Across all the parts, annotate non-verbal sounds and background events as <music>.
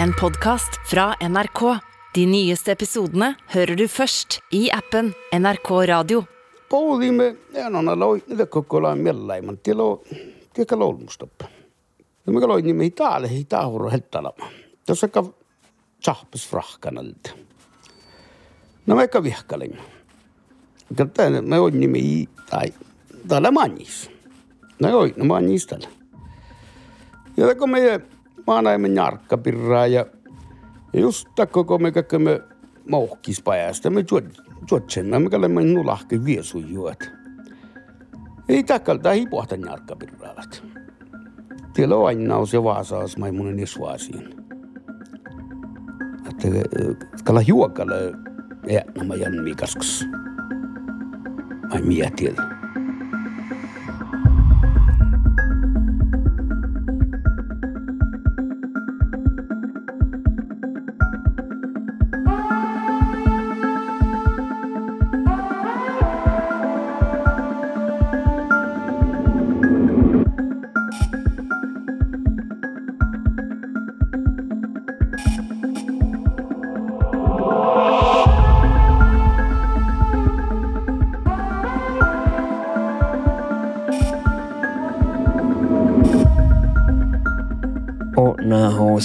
en podkast fra NRK. De nyeste episodene hører du først i appen NRK Radio. Poudimme enona loi niitä mellaiman. Ja mikä loi nimi maanaimme jarkkapirraa ja ja just koko me kaikki me mauhkis pajasta. Me juotsemme, me kalemme nulahki viesujuot. Ei takalta ei pohta jarkkapirraavat. Tiellä on aina se vaasaas maimunen esvaasiin. Että kala juokalla ja nämä janmi kaskus. Ai mietin.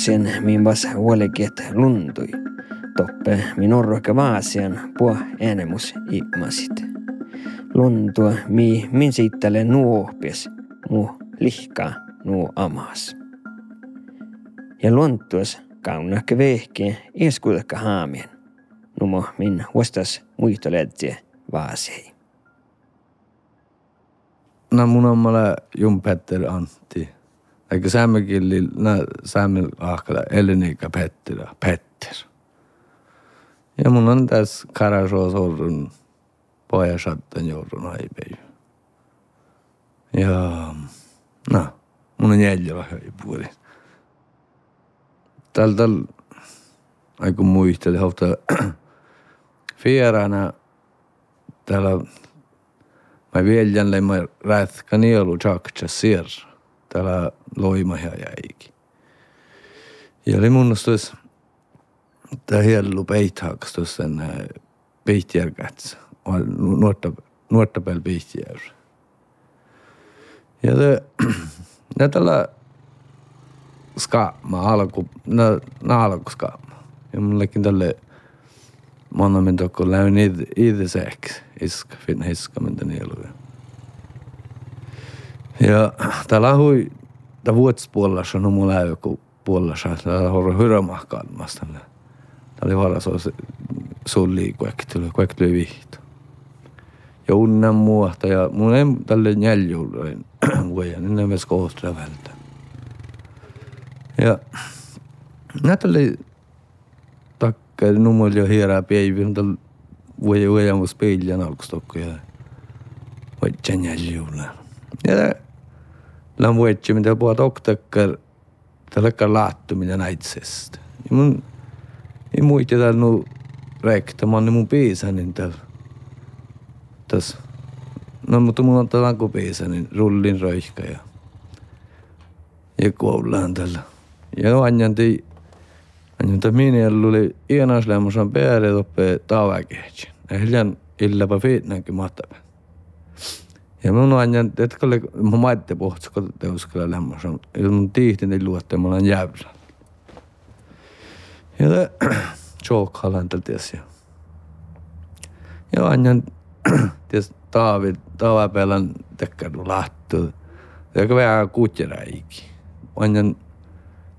Nahosen min vas huoliket luntui. Toppe min orroke vaasian puo äänemus imasit. Luntua mi min siittele nuohpies, mu lihkaa nuo amas. Ja luontuas kaunahke vehkien ieskuilka haamien. Numo min vastas muistoledje vaasei. No mun Jum Petter Antti. Eikä saamekielillä, nä saamel ahkala Elenika Petter, Petter. Ja mun on tässä Karasoos orrun pojasattan joudun aipeju. Ja no, mun on jäljellä höipuoli. Tällä tällä aiku muisteli hofta fierana <clears throat> täällä mä viljänle mä rätkä nielu tjakcha sir täällä loima ja jäikin. Ja oli mun mielestä tämä hielu peithaks tuossa peitjärkäts. Nuorta, nuorta päällä peitjär. Ja te, <clears throat> ne tällä skaama alku, ne, ne alku skaama. Ja mullekin tälle Manna min tokko läyn itse sex isk fin hiska den hela. Ja täällä hui ta vuotspuolella no mulla ei joku puolella täällä horro hyrämahkaan tälle. Tää oli vara so sulli kuektyly kuektyly vihto. Ja unnan muuta ja mun ei tälle njäljuuloin <clears throat> vuoja, niin ne myös kohtaa vältä. Ja näitä oli takka nummer jo hierää päivän tal voi voi mus peiljan alkustokko ja voi janjäljuulla. Ja la vuotsi mitä puhut oktakkar tällä laattuminen näitsest. Ja mun ei muista täällä nu rekta, mä oon mun piisä, niin täällä tässä No, mutta mulla on tällä kopeissa, niin rullin roihka ja, ja koullaan tällä. Ja anjan tei, anjan tei minä oli iänaslemmosan päälle toppe tavakehtsin. Ja hiljan illäpä fiitnänkin mahtava. Ja mun anjan, että oli, mä maitte pohtis, kun teuskalla lämmösen. Ja mun tiihtin ei luotte, mä olen jävrä. Ja te, tjookhalan tällä tiesi. Ja anjan, <clears throat> ties taavi, taavapelan tekkadu lahtu. Ja vähän kutjeräiki. Anjan,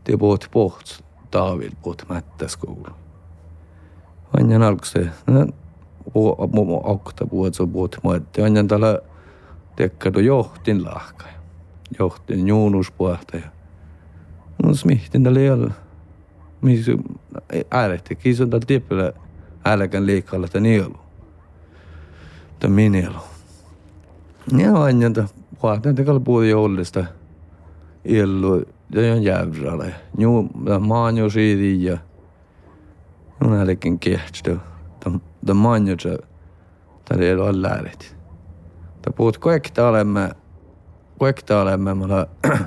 te puhut pohts, taavil puhut mättäs koulu. Anjan alkse, no, okta puhut, so puhut moetti. Anjan tällä tekkadu johtin lahka. Johtin juunuspuhta. Ja mun smihtin tällä jäljellä. Missä äärehti, kiisun tällä tippillä äälekän liikalla tämän nielu. Tämän minielu. Ja aina ta vaatan te kal puoli jollista illu ja on jävralle. Ju maanjo siitä ja on älken kehtstä. Ta maanjo ta ta ei ole lähdet. Puhut kaikta olemme kaikta olemme mulla <clears throat>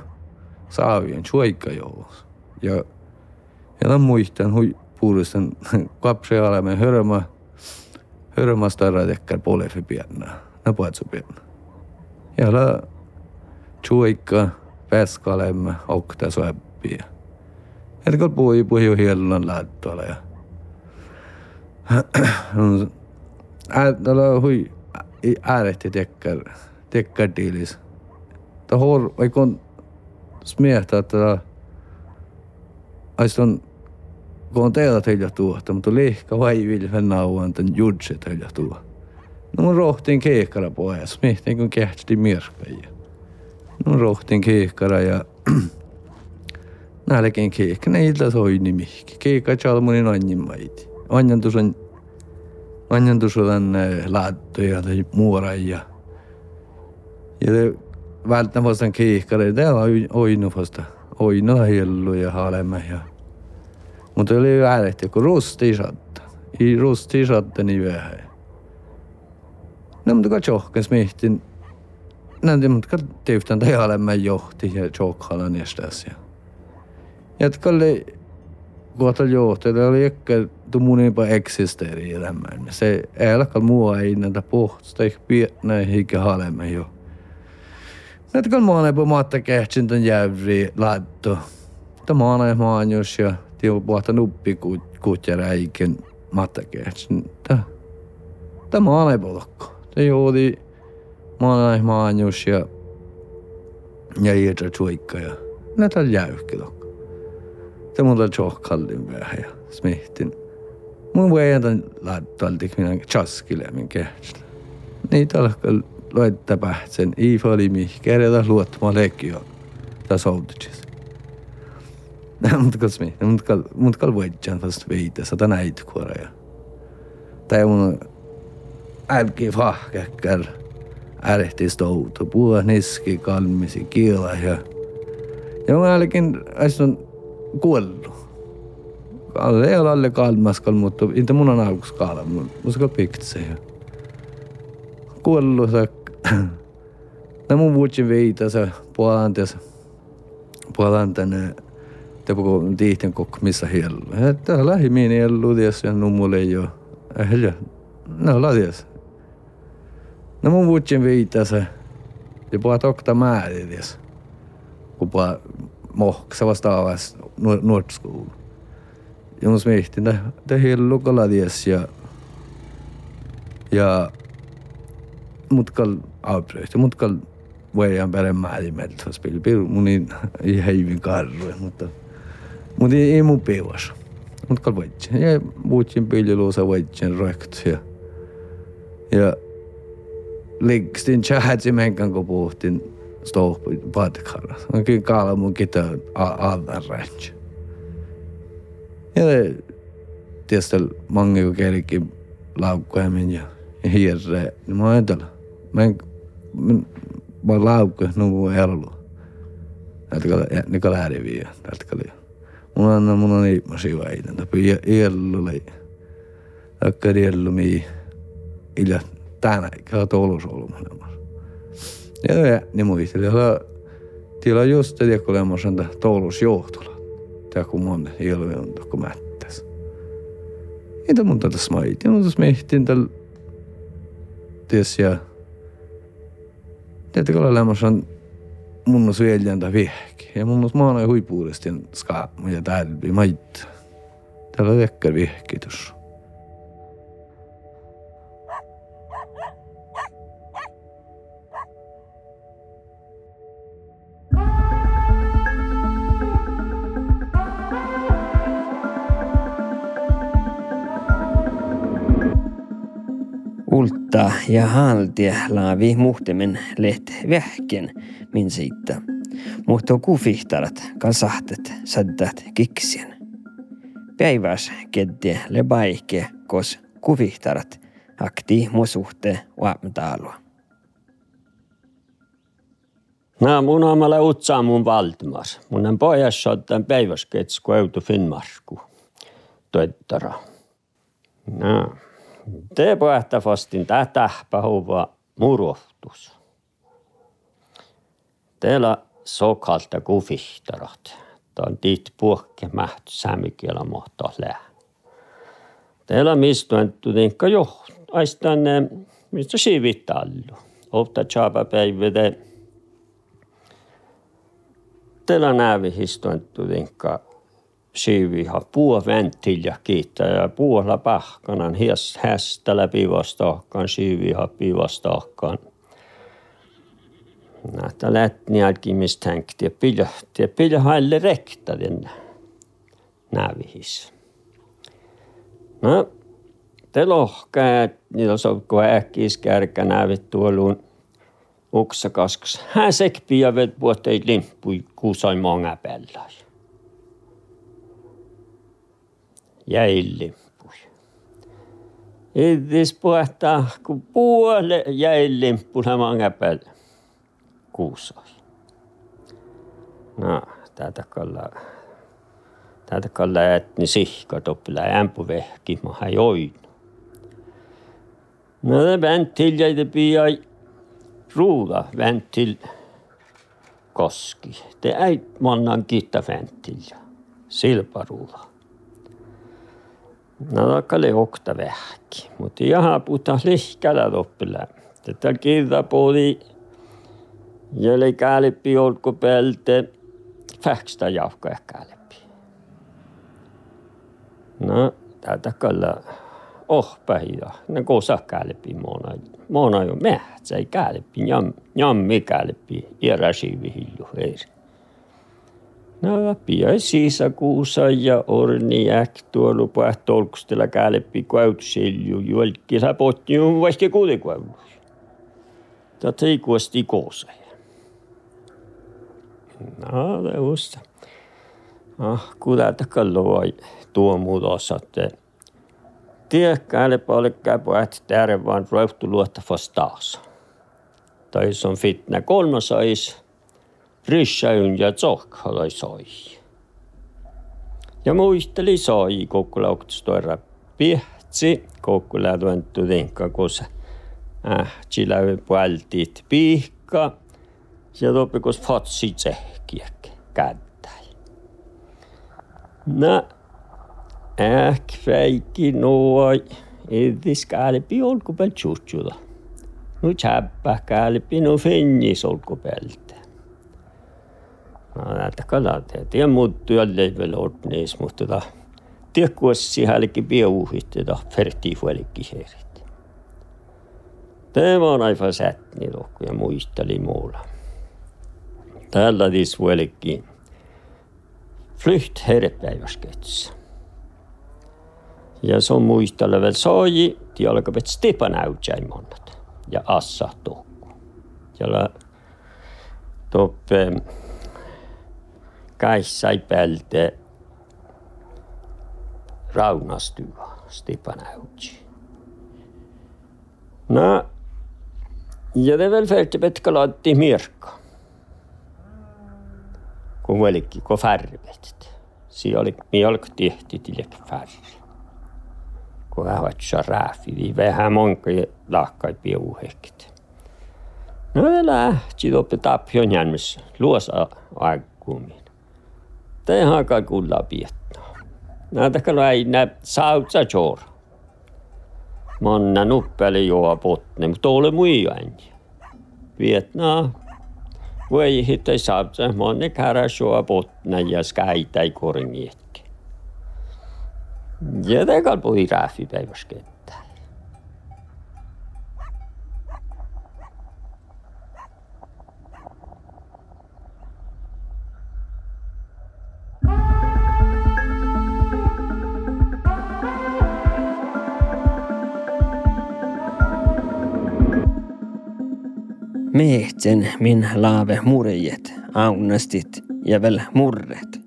saavien suikka joulus. Ja Ja mä muistan hui puolustan <laughs> kapsi olemme hörmä, hörmä starra tekkär polefi pienna, nä puhetsu pienna. Ja la chuikka, peskalemme, okta soeppia. Että kun puhui, puhui jo hiellon laattualla ja <clears throat> <clears throat> Täällä hui äärehti tekkär, tekkär diilis. Tää hor, vaikka on smiehtä, että on kun on teillä teillä tuohta, mutta lihka vai vilfen nauan tämän judse teillä tuo. No mun rohtiin keikkara pois, mihtiin kun kehti mirkkaja. No mun rohtiin keikkara ja nälkeen keikka, ne ilta soini mihki. Keikka chalmunin annin maiti. Anjantus on anjantus on laattoja tai muoraja. Ja te välttämättä keikkara, täällä on oinu vasta. Oinu hellu ja halemme ja mutta oli äärehti, kun rustisatta. I rustisatta niin vähän. No, mutta kun tjohkas mihtin, näin, mutta kun tehtiin tai olemme johti ja tjohkalla niestas. Ja että oli kohta johti, oli ehkä eksisteri elämään. Se ei alkaa mua ei näitä pohtusta, ehkä pienä eikä halemme jo. Näitä kun maana på matta kehtsin ton jävri laitto. Tämä maana ja maanjus ja Tio puhta nuppi kuutjara iken mattakeets. Tämä on epolokko. Se joodi maanai maanjus ja ja iedra tuikka ja näitä jäykkilokko. Se muuta tjohkallin vähän ja smihtin. Mun voi jätän laittaltik minä chaskille min kehtstä. Niitä alkaa laittaa pähtsen. Iifa oli mihkeä, luottamaan lekkio tässä outotsissa. mutta mutta kal, mutta kal võitjan fast veitä, sata näitä kuoreja. Tai mun älki fahkekkär, ärehti stoutu, puhua niski, kalmisi, kiela ja... Ja mun älkin on kuollu. Ole alle kalmaskal, mutta inte mun on alkus kaala, mun skal piktse. Kuollu sa... Nää mun vuotsin veitä se puolan <clears throat> tässä, puolan tänne te på tihten kok missä hielu. Että lähimiin hielu ties ja nummulle jo. Ähjä. No ladies. No mun vuotsin viitäse. Ja puhua tokta määrin ties. Kun puhua mohksa vastaavas nuortskoulu. Ja mun smihtin, te hielu kala ties ja ja mutkal avbröt. Mutkal voidaan peremään meiltä spilpil mun ei heivin karru, mutta mutta ei, mun peivas. Mutta kal võtsin ja muutsin piljeluusa võtsin rökt ja ja likstin chahatsi menkän kun puhuttiin patikalla. On kyllä kaala mun kita aldan rätsi. Ja tietysti mange kun kerki laukkoimin ja hirre, niin mä ajattelin, mä en, mä laukko, nuku elu. Näitä kun lähdin vielä, näitä kun mun anna mun on iimasi väitän. Tapi iellulle. Akka iellumi illä tänä ikää tolus olumassa. Ja ja niin muistelin, että tila just det kun lemmos on tolus johtola. Tää kun mun ielumi on tokko mättäs. Inte mun tätä smaitin, mutta smihtin tällä ties ja Tiedätkö, kun lemmos on mun on syöljäntä vihki. Ja mun on maana huipuudesti skaapmu ja tälpi mait. Täällä on vekkär Ulta ja haltia laavi muhtemen leht vähken min siitä. Mutta kufihtarat kasahtet saddat kiksien. Päiväs kedde lebaike kos kufihtarat akti musuhte uamtaalua. No, mun on mulle utsaa mun Valdemar. Mun on pojas ottan päiväskets kueutu Finnmarku. Toittara. No. Te pohta fastin tähtähpä huva murohtus. Teillä sokalta kufihtarat. Tämä on tiit puhke mähty säämikielä mohtaa lähe. Teillä mistä on tutinka jo, aistan mistä siivitallu. Ofta chapa päivä Teillä nävi histoin tutinka siiviha puo venttilja kiittää ja puola pahkanan hies hästä läpi vastahkan siiviha pivastahkan. Näitä lätni alkimista hänkti ja pillä, ja pillä haille rekta den nävihis. No, te lohkaa, niillä on kun äkkiis kärkä nävit tuoluun uksa kaskas. Hän sekpi ja vet puhuttei limppui kuusai monga päällä. Jäi limppui. Ittis puhuttaa, kun puole jäi limppuna monga päällä kuusai. No, tätä kalla tätä kalla etni sihka toppila ämpu vehki, hän join. No, det vänt till jag det blir ruuda vänt till koski. Det är mannan kitta vänt till silparuuda. No, takkale okta vähki, mutta ihan puhutaan lihkällä toppila. Tätä kirta puhuli Jeli käälipi olko pelte fäksta jauhka käälipi. No, tätä kalla ohpähiä. Ne kosa käälipi mona. Mona jo mähtsä ei käälipi. Jam, jammi käälipi. Ja räsivi hilju heiri. No, pia siisa kuusa ja orni äk tuolu päät tolkustella käälipi kuäytsilju. Juolki sä potti ju vaikka kuulikuäylu. Tätä ei kuosti koosai. No, det. Ah, kuulata kalloa tuo muutossa, että tiekkäille palkkaa puhut täällä vaan rohtu luotta taas. Tai on fitnä kolmasais, rissäyn Ryssöljö soi. Ja muisteli soi kokku lauktustoira pihtsi, kokku lähtuentu tinka, kus ähtsi läbi puhaltit pihka ja toopi kus fatsi tsehkiäk kättäl. No, ähk väiki nooi, edis käälipi olku peal tšutšuda. no tšäppah käälipi no fennis olku pealt takala te muuttu jälle veel otnees muuttuda. Tehkuas sihaliki pieuhitte ta fertiivuelikki heerit. Tema on aivan sätni rohku ja muisteli muulla. Täällä siis vuelikki flyht herrepäiväskets. Ja se on muistella veel saaji, tii alkab, et Stepan Äutsäi mannat ja Assa Tukku. Siellä tuoppe toppe käissai pälte raunastyä Stepan Autsi. No, ja det väl färdigt petka laatti mirkka kun muillekin, kun färvet. Siinä oli, minä oli tehty tilek färvi. Kun hän vatsa rääfi, niin vähän monka lahkai piuhekit. No ne lähti toppe tappion jännissä, luosa aikuumin. यहाँ का गुला भी Nämä tekevät näin sautsa jor. Mä oon nähnyt päälle joa potne, mutta ole muija ääni. Vietnam. Voi hittei sautsa, mä oon ne käräs joa potne ja skäitäi koringietki. Ja tekevät puhi rääfi päiväskeet. Mehtsen min laave murjet, aunastit ja vel murret.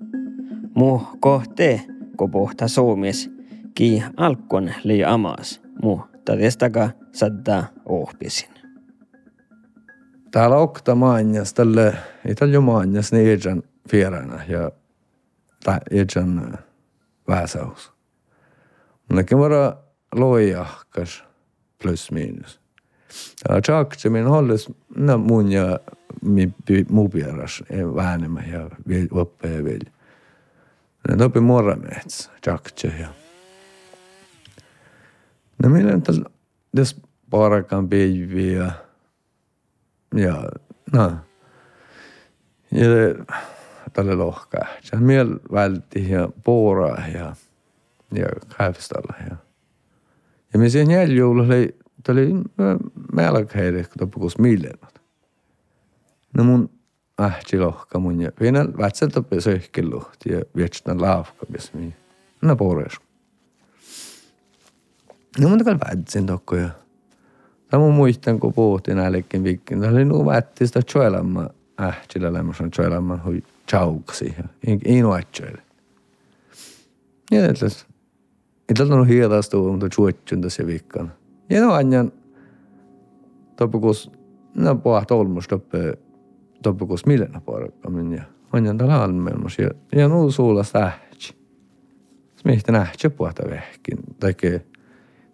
Mu kohte, ko pohta suomes, ki alkon li amas, mu tadestaka sadda ohpisin. Täällä okta maanjas, tälle italju maanjas ne ejan fierana ja ta ejan väsäus. Mutta vara loijahkas plus miinus. Tšaktsemine olles no, mun ja muu pieras väänema ja ja veel. Ne topi morramets, jakče ja. No meillä on tällä, jos parakan päiviä ja, no, ja tälle lohkaa. Se miel vältti ja pooraa ja, ja kaivstalla ja. Ja me siihen jäljuulla oli, tämä oli kun puhuisi miljoonat. No mun ähti lohka mun ja vielä topi söhkin luhti ja vietsän laavka, jos minä. No poorees. No mun takal vätsin tokko ja. Tämä mun muistan, kun puhuttiin näillekin viikkiin. Tämä oli nuu vätti sitä tjoelamma ähtillä lämmössä tjoelamma hui chauksi ja inu ähtjöille. Ja tällaista. Inte on hiedastu, mutta tjuotjun tässä viikkoon. Ja no anjan topukus, no puhut olmus toppe, topukus millenä porukkamin ja anjan tällä almelmus ja, ja nuu suulla sähtsi. Smihti nähtsä puhuta vehkin, tekee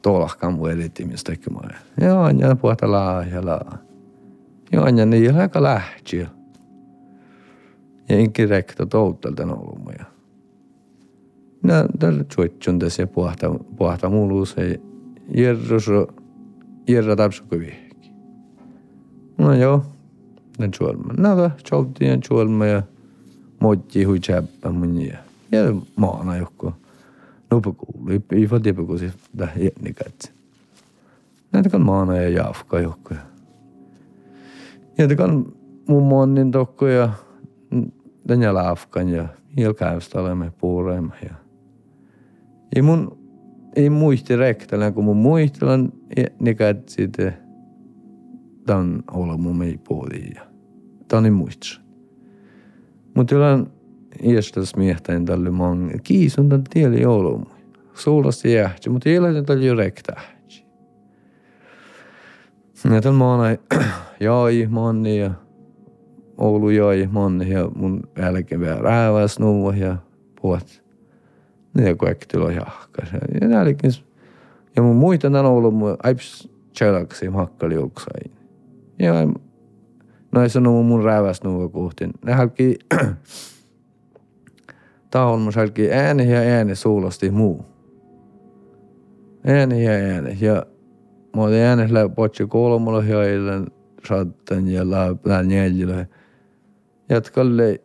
tuolahkaan mun elitimistä tekemään. Ja anjan puhuta laa ja laa. Ja anjan niin aika lähti. Ja inkin rekto touttelta noulumoja. No, tällä tjuotjun tässä puhta, puhta muuluus ei jerrus, jerra tapsuko vihki. No joo, den tjuolma. No, tjouttiin tjuolma ja motti hui tjäppä mun ja. Ja maana joku. Nupukuulu, ei få tipukusi da jätnikatsi. Näitä kan maana ja jafka joku. Ja det kan mun monnin tokko ja den ja lafkan ja ilkäystä olemme puureemme ja ei mun, ei muisti rektelen, kun mun muistelen, niin sitten tämän olla mun mei puoli ja tämän ei muistis. Mutta yllän iästäs miehtäin tälle mange. Kiisun tämän tieli ollut. Suulasti jähti, mutta ei ole tällä jo rektähti. Ja tämän maana jäi manni ja Oulu jäi manni ja mun jälkeen vielä rääväs nuva ja ne kaikki tuli jahkas. Ja näilläkin, ja mun muistan on ollut mun aips chelaksi makkali uksain. Ja no ei sanonut mun rääväs nuva kohti. Ne halki <clears throat> taholmus halki ääni ja ääni suulosti muu. Ääni ja ääni. Ja mä olin äänessä potsi kolmolla ja eilen saattan ja lään jäljellä. Jatkalle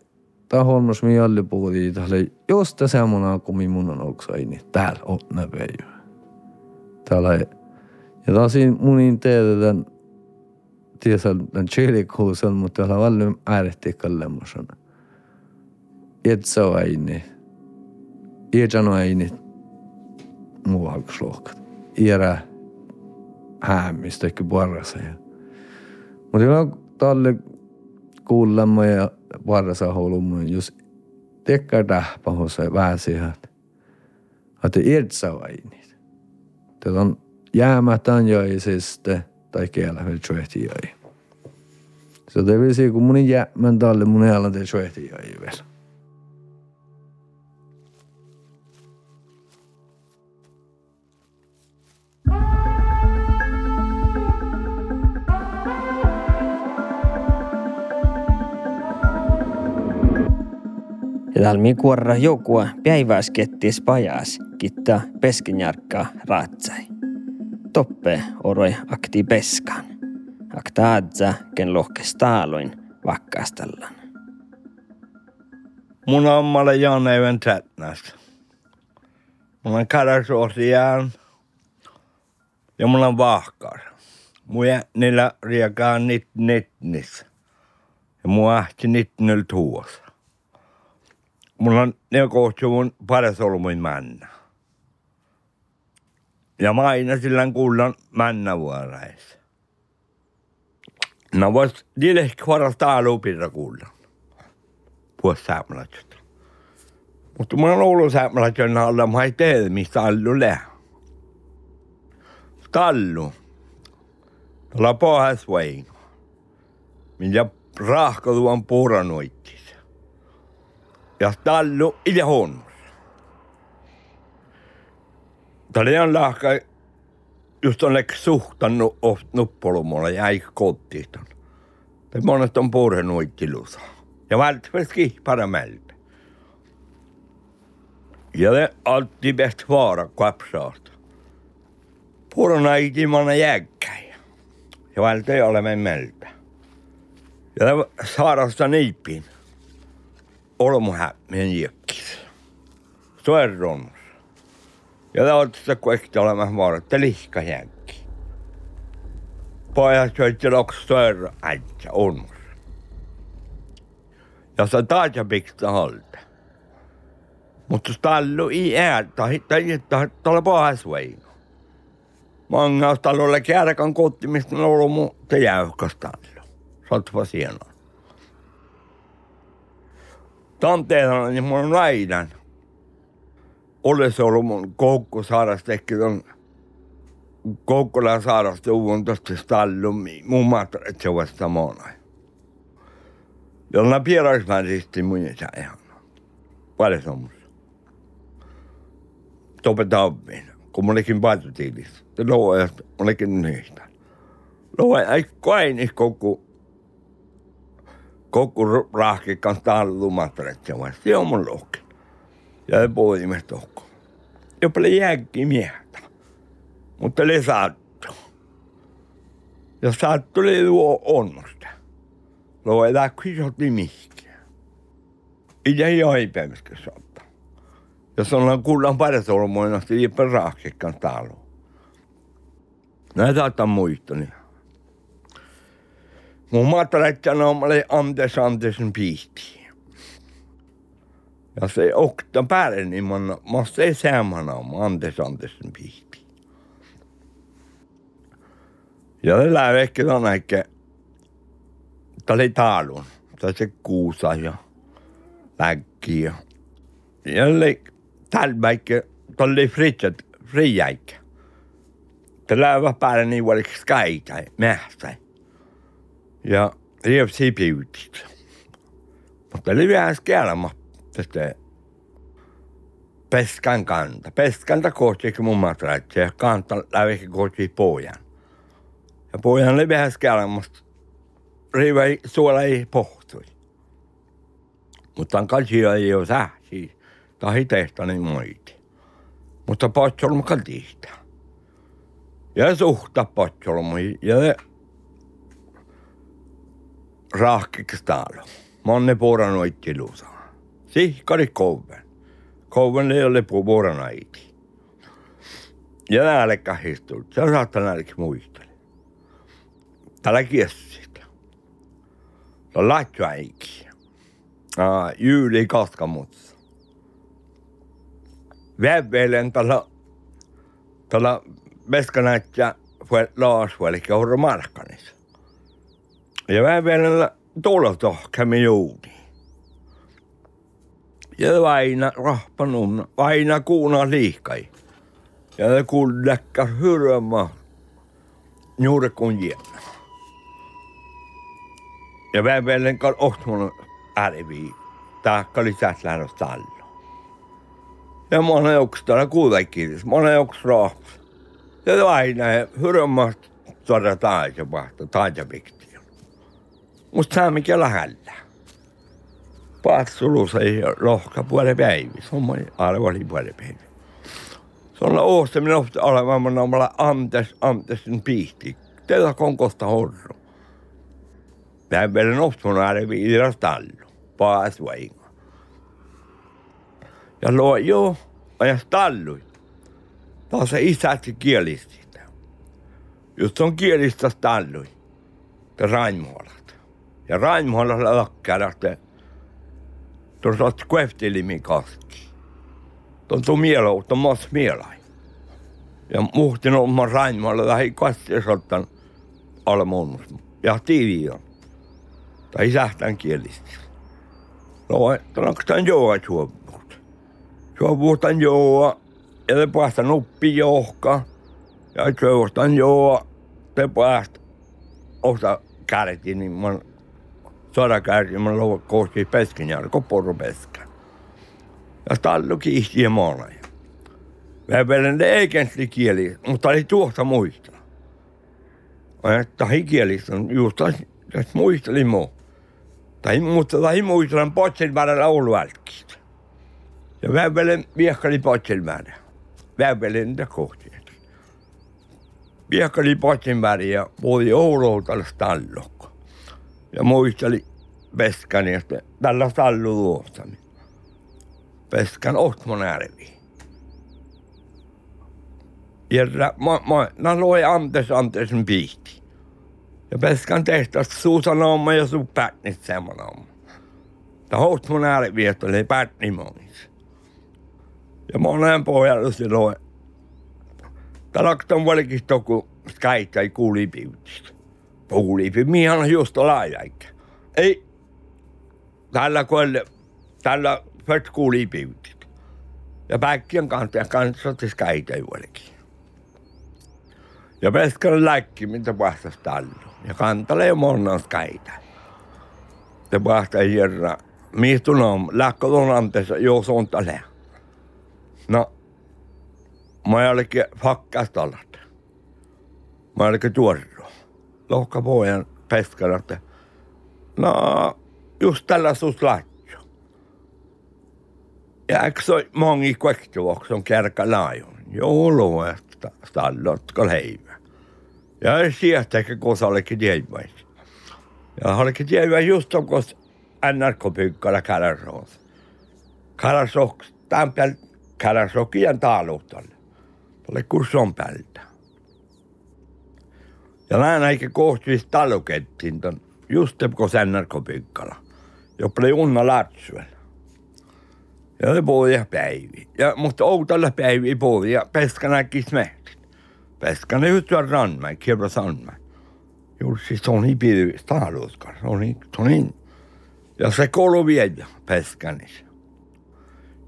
taholmus mi alle puhuttiin tälle just semmoinen kuin minun on oksaini. Täällä on näpejä. Täällä ja taas mun teetetään tiesä tämän chilikuusen, mutta täällä on paljon äärettikään lemmosen. Et se on aini. Muu halkuslohkat. Iärä häämistä ehkä puolessa. Mutta on tälle kuulemma ja varsa holumman just tekkar tähpahossa väsihat. Että irtsavainit. Tätä on jäämätön joiseste tai vielä tjoehti joi. Se on tevi kun mun jäämän talle mun äällä te tjoehti joi vielä. Dalmi kuorra jokua päiväskettis pajas kitta peskinjarkka raatsai. Toppe oroi akti peskan. Aktaadza ken lohkestaaloin vakkastallan. Mun ammale Jan even tätnäs. Mun on karasuosiaan ja mun on vahkar. Mun niillä riekaa nit nitnis. Ja mun ähti nitnöl tuossa. Mulla on ne kohti mun paras ollut mun männa. Ja mä aina sillä kuullan männä vuorais. No vois niille kvaras täällä upilla kuullan. Puhus säämälät. Mutta mä oon ollut jonne alla mä ei tee, mistä allu lää. Tallu. Tuolla pohjas vain. Minä rahko tuon يحتل اليهون Italianlahka, just oleks suhtannut oht nuppolumalle ja kotiin. Te monet on purhenut ilusa. Ja välttämättä paremmelta. Ja det alltid bäst vara kapsaat. Purna itimana jäkkäin. Ja välttämättä olemme meltä. Ja saarasta niipin. Olmuhämmien jäkkis. Soerronus. Ja tämä on tässä kuekti olemaan vaara, että lihka jänkki. Pojat syötti loks soerro äitsä onmus. Ja se taas piksta halta. Mutta stallu i äärtä, hittai, hittai, tuolla pohjas veino. Många tallolla kärkan kottimista on ollut mun te jäyhkastallu. Sotva sienoon. Tanteena niin mun on väidän. Olisi ollut mun koukku saarasta ehkä ton Koukkola saarasta uvun tosta stallu mun matret se vasta mona. Jolla pieräismään risti mun isä ihan. Paljon semmoista. Tope tavviin kun monnekin paitotiilistä. Loa monnekin niistä. Loa ei koini koko koko rahki kanssa tallumatret se vaan. Se on mun lohki. Ja ei poimimme tokko. Jopa oli jääkki miestä. Mutta oli saattu. Ja saattu oli luo onnosta. Loa ei lähti sotti mihinkään. Ei ei päivässä saattu. Jos ollaan kullan parsolmoina, niin ei raaksikkaan talo. Näitä saattaa muistaa. Mun maträtsänä on oli Andes Andesen piihti. Ja se okta päälle, niin mä, mä se säämänä on Andes Andesen piihti. Ja se ehkä tänä ehkä, tämä oli tai se kuusa ja läkki ja jälleen talveikki tuli fritset friäikki. Tällä var päällä niin oli skaita, mähtä. Ja riepsi piutit. Mutta oli vähän skelma tästä peskan kanta. Peskanta kohti mun matratsi ja kanta lävikki kohti pojan. Ja pojan oli vähän skelmasta. Riiva suola ei pohtui. Mutta kaikki ei ole sähsiä tai tehtani moiti. Mutta patsolmu kaltiista. Ja suhta patsolmu ja rahkiks täällä. Manne puoran oittiluusa. Sihkari koven. Koven ei ole puoran aiti. Ja nälkä histult. Se saattaa nälkä muistella. Tällä kiessit. Se on latjuäiki. Jyli kaskamutsa vävelen tällä tällä veskanäyttä fue laas eli jorro markkanis. Ja vävelen tuolla tohkämi juuni. Ja vaina rahpanun, vaina kuuna liikai. Ja ne kullekka hyrömä juuri kun jäänä. Ja vävelen kan ohtmun ärvi. Taakka lisät lähdös talli. Ja monen joks täällä kuitenkin, monen joks rahpas. Ja aina hyrömmät tuoda taita vahta, taita piktiä. Musta saa mikä lähellä. Patsulus ei lohka puoli päivissä, homma arvo oli puoli päivä. On oostaminen ofta olevan omalla antes, antesin piihti. Tätä konkosta horro. Päivänä ofta mun arvi idras tallu. Paas vaingo. Ja luo, joo, ja stallui. Taas se isästi kielisti. Just on kielistä stallui. Ja. Ja Rainmuolalla lakkärästä. Tuossa oot kueftilimin kaski. Tuon mielo, tuon mos mielai. Ja muhtin oma Rainmuolalla lähi kastiesottan almonus. Ja tiivi on. Tai isähtän kielisti. No, onko tämän joo, että Suovuustan joo, ja päästä nuppi johka. Ja suovuustan joo, te päästä osa kärti, niin mä soda kärti, mä luo koosti peskin ja koporu peskä. Ja stallu kiihti ja moona. Vävelen ne ei kentli kieli, mutta oli tuosta muista. Että hikielistä on just tässä muistelin muu. Tai mutta tai muistelin potsin väärällä ollut välkkistä. Ja vävelen viekkali potsin määrä. Vävelen niitä kohti. Viekkali potsin määrä ja voi Ouluuta stallokko. Ja muisteli Peskan, että tällä stallu luostani. Peskan Otmon ärvi. Ja mä, mä, mä loi antes antesen piihti. Ja Peskan tehtäisi suusanoma ja suu pätnit semmoinen. Tämä Otmon ärvi, että oli pätnimonis. Ja monen pohjalla silloin. Talaktan valkis toku skaita ei kuuli piutista. Kuuli mihan just laajaikka. Ei. Tällä koelle, tällä först kuuli piutit. Ja päkkien kanssa ja kanssa ei valki. Ja peskan läkki, mitä vastasi tallu. Ja kantalee monnan skaita. Ja vasta hirra. Mihtun on, läkkö anteessa, jos on tällä. No, mä olikin fakkastalat. Mä olikin tuorro. Lohka pojan peskana, että no, just tällä sus laitjo. Ja eikö se ole mongi kvektuvoksi on kärkä laajon. Joo, luo, että stallot kol heivä. Ja sieltä, kun se olikin tiedämäis. Ja olikin tiedämäis just on, kun NRK-pyykkala Kalasoos. Kalasoos, tämän päällä Kalasokian taaluutolle. Tuolle kusson päältä. Ja näin eikä talukettiin ton just kun NRK-pyykkala. Jopa oli unna latsuella. Ja ne puhuja päivi. Ja mutta outalla päivi puhuja ja peska näkis mehtit. Peska ne yhtyä ranmai, kiebra sanmai. Juuri siis on niin on niin, se on niin. Ja se kolu vielä peskanis.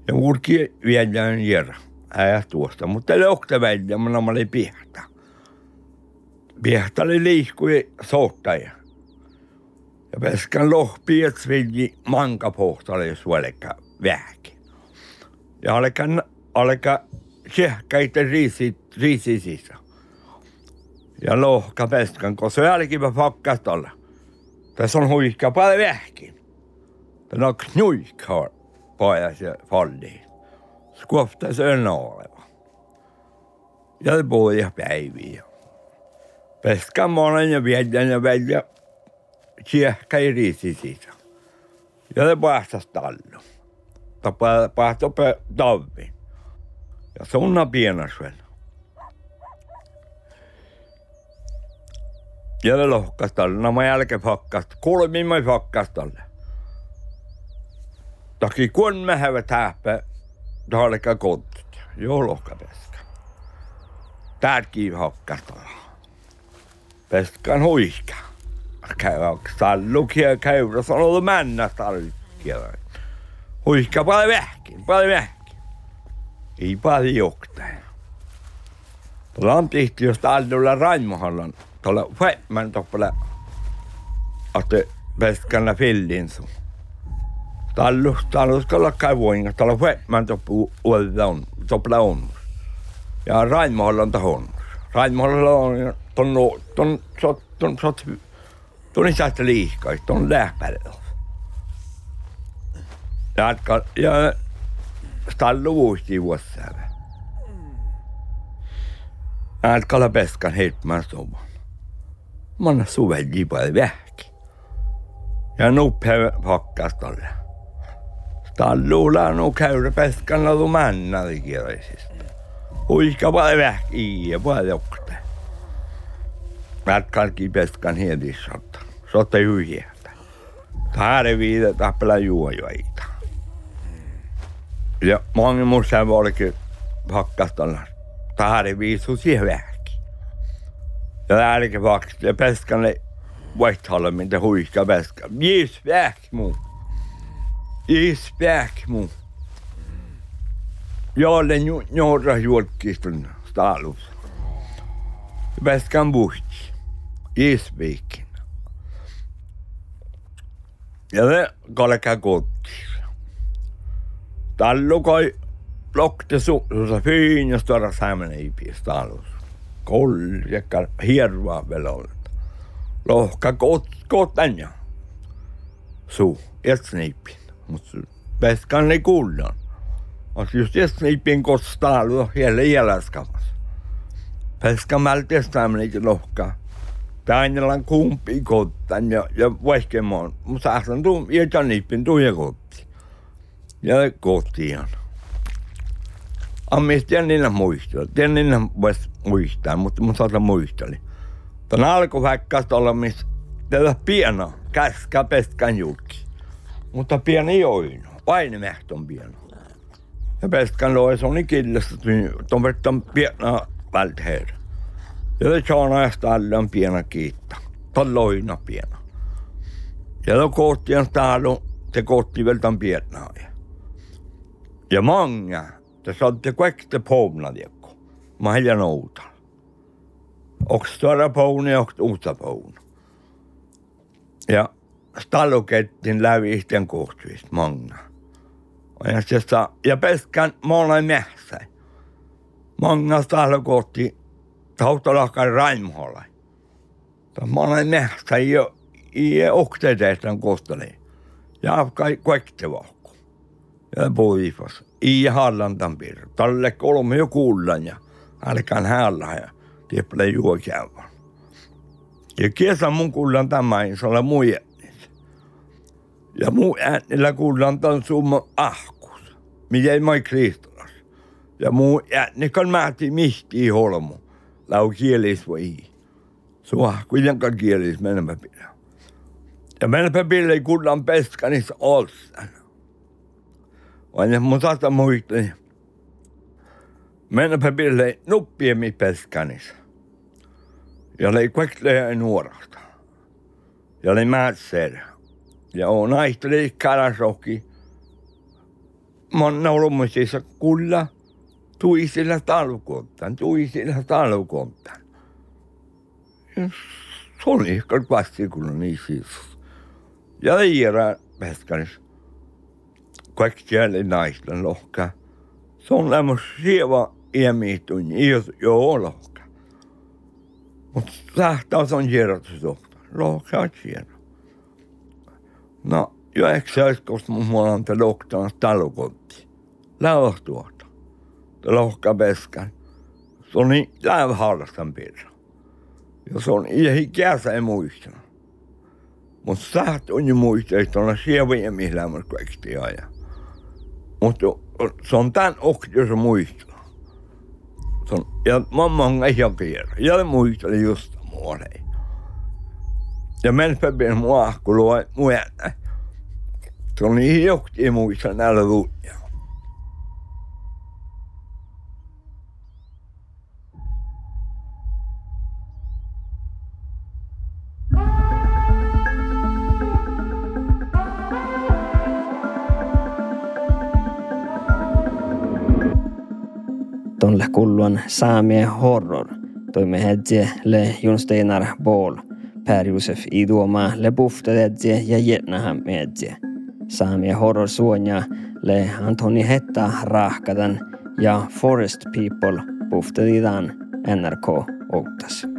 Ja urki vielä järä. Äijä tuosta, mutta ei okta välja, mutta mä olin pihta. Pihtali liikkui sohtaja. Ja peskan lohpi et svilji manka pohtali suoleka vähki. Ja alekan, aleka sehkäitä riisi, riisi sisä. Ja lohka peskan, kun se jälkipä pakkas tolle. Tässä on huikka paljon vähki. Den har knuik har bara fallit. Skoftas en oleva. Jag bor i Bergvik. Monen ja viedän ja välja siehkä ei riisi siitä. Ja se päästäs tallu. Tapa päästä tavvi. Ja sunna pienas vielä. Ja se lohkas talle. No mä jälkeen fakkas. Kolmi mä fakkas talle. Taki kun mä hävä tähpä. Tahalika kontut. Joo lohka peska. Tärkiin hakkas talle. Peskan huiska. Tallukia käyrä sanoo männä tallukia. Huiska paljon vähkin, paljon vähkin. Ei paljon jokta. Tuolla on tehty, jos tallulla Raimohallan, tuolla Fetman toppala, että peskanna fillin sun. Tallus, tallus kalla kaivoinga, tuolla Fetman toppu uudella toppala on. Ja Raimohallan tahon. Raimohalla on ton, ton, ton, ton, ton, ei saa liikaa, tuon lähpärällä. Jatka, ja stallu vuosi vuossa. Jatkalla peskan heittämään sovan. Mä annan suven jipalle vähki. Ja nupphe pakkas tolle. Stallulla nu käyrä peskan lalu männa kirjaisista. Huiska paljon vähki ja paljon jokta. Jatkalki peskan hiedissotta. Sotta juhjehtä. Tahre viitä tappela juojoita. Ja morsan var det pakkastalla. Tahre viisu siihen vähki. Ja lärke faktiskt, ja peskan vaihtaalla, mitä huiska peska. Jiis vähki muu. Jiis vähki muu. Jag olen några julkistun stalus. Buhti. Isviikin. Ja se kalka kotiin. Tallu kai lokte suussa fiin ja stora sämmen ei piistä alus. Koll ja hiervaa vielä olta. Lohka kot, kotan ja. Suu, et sniipin. Mutta peskan ei kuullaan. Olisi just det snipin kostaa hela jäläskamas. Peska maltes tämmöinen lohkaa. On kumpi kottan ja, ja vaikkemon. Mutta saahan tuu, ja janipin tuu ja kotti. Ja kotiin. Ammis tiedän muistaa. Tiedän vois muistaa, mutta mun saata muisteli. Tän alkuväkkästä olla, missä tätä pieno, käskä peskän julki. Mutta pieni joino, vain mehton pieno. Ja peskän loi, se on niin killasta, tuon verran piena vältteer. Ja det tjänar nästan alla piena kiitta. Talloina piena. Ja då kohtien täällä te kohti väl tämän piena. Ja många, det satte kaikki povna diekko. Mä heljan outa. Och större povna och uutta povna. Ja stallokettin läpi yhteen kohtuista många. Ja, ja peskän många mässä. Många stallokotti tautolahkan Raimholla. Mä olen nähtä jo i oktedeetan kohtale. Ja kaikki vahku. Ja poifas. I Hallandan piirre. Talle kolme jo kuullan ja älkään häällä ja tieppele juokävän. Ja kesä mun kuullan tämän, se ole muu jätnis. Ja muu äänillä kuullan tämän summa ahkus. Mitä ei mai kristolas. Ja muu äänni kan määti mihti holmu lau kielis voi. Sua kuitenkaan kielis menemä pidä. Ja menemä pidä ei kullan peskanissa olsen. Vaan mun saattaa muistani. Menemä pidä ei nuppiemi peskanissa. Ja lei kvekle nuorasta. Ja lei määtser. Ja on aihteli karasokki. Mon naulumisissa kulla tui sillä talkoontaan, tui sillä talkoontaan. Ja se oli ehkä vastikuna niin siis. Ja Iira Peskaris, kaikki siellä naisten lohka. Se on lämmös sieva iämiittuin, joo lohka. Mutta sähtäys on kierrätysohta. Lohka on siellä. No, jo ehkä se olisi, koska mun on te lohtaan. Lähtuota lohkapeskan. Se on niin lämharrastan piirre. Ja se on ikänsä ei muista. Mutta saat on jo muista, että on sieviä mihin kaikki ajan. Mutta se on tämän okti, se muistaa. Se on, ja mamma on ihan piirre. Ja muisteli just muodei. Ja menpä pieni mua, kun luo muena. Se on niin johti muista näillä vuotta. Kulluan saamie horror. Toimme hedje le Junsteinar Ball. Per Josef Iduoma le buftedje ja jetnaham medje. Saamie horror suonja le Antoni Hetta rahkadan ja Forest People buftedidan NRK Outas.